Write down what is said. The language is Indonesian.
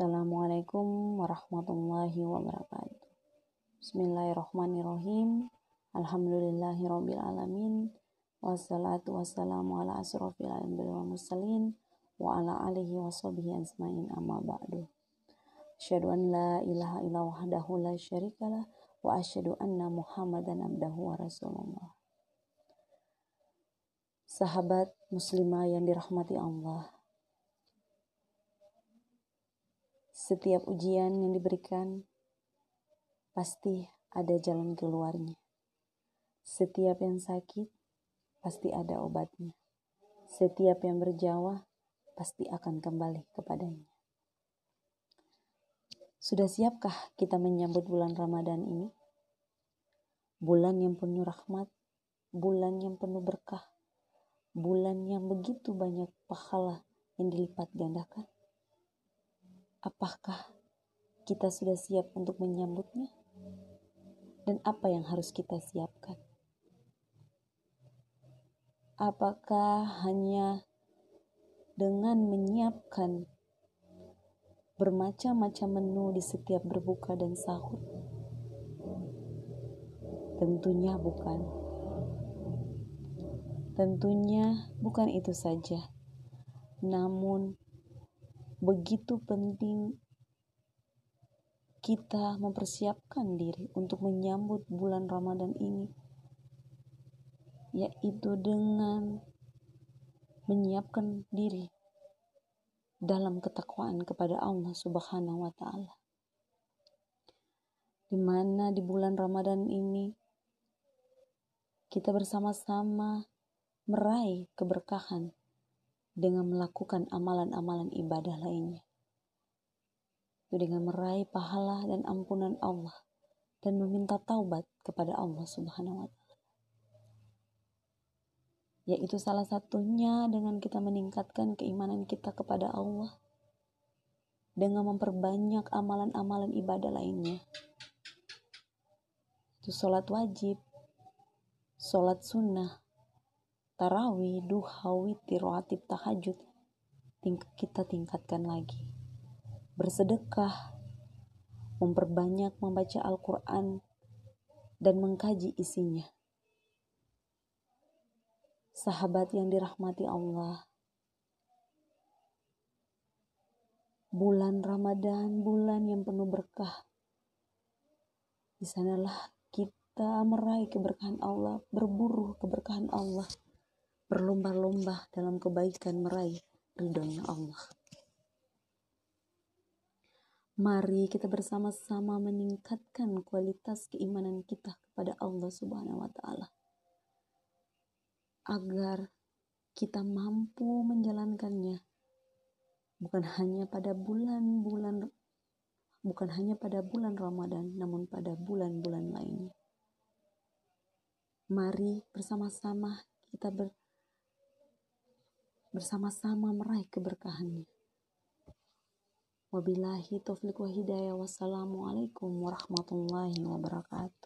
Assalamualaikum warahmatullahi wabarakatuh. Bismillahirrahmanirrahim. Alhamdulillahirrabbilalamin. Wassalatu wassalamu ala asrafil anbiya wa mursalin wa ala alihi wa sahbihi ajmain amma ba'du. Asyhadu an la ilaha illa wahdahu la syarikalah wa asyhadu anna Muhammadan abdahu wa rasulullah. Sahabat muslimah yang dirahmati Allah. Setiap ujian yang diberikan pasti ada jalan keluarnya. Setiap yang sakit pasti ada obatnya. Setiap yang berjawa pasti akan kembali kepadanya. Sudah siapkah kita menyambut bulan Ramadan ini? Bulan yang penuh rahmat, bulan yang penuh berkah, bulan yang begitu banyak pahala yang dilipat gandakan. Apakah kita sudah siap untuk menyambutnya? Dan apa yang harus kita siapkan? Apakah hanya dengan menyiapkan bermacam-macam menu di setiap berbuka dan sahur? Tentunya bukan. Tentunya bukan itu saja. Namun begitu penting kita mempersiapkan diri untuk menyambut bulan Ramadan ini, yaitu dengan menyiapkan diri dalam ketakwaan kepada Allah Subhanahu wa Ta'ala, di mana di bulan Ramadan ini kita bersama-sama meraih keberkahan dengan melakukan amalan-amalan ibadah lainnya. Itu dengan meraih pahala dan ampunan Allah dan meminta taubat kepada Allah Subhanahu wa taala. Yaitu salah satunya dengan kita meningkatkan keimanan kita kepada Allah dengan memperbanyak amalan-amalan ibadah lainnya. Itu sholat wajib, sholat sunnah, tarawih, duha, witir, ratib, tahajud kita tingkatkan lagi. Bersedekah, memperbanyak membaca Al-Quran, dan mengkaji isinya. Sahabat yang dirahmati Allah, bulan Ramadan, bulan yang penuh berkah. Di sanalah kita meraih keberkahan Allah, berburu keberkahan Allah berlomba-lomba dalam kebaikan meraih ridhonya Allah. Mari kita bersama-sama meningkatkan kualitas keimanan kita kepada Allah Subhanahu wa taala. Agar kita mampu menjalankannya bukan hanya pada bulan-bulan bukan hanya pada bulan Ramadan namun pada bulan-bulan lainnya. Mari bersama-sama kita ber bersama-sama meraih keberkahannya. Wabillahi taufiq wa hidayah. Wassalamualaikum warahmatullahi wabarakatuh.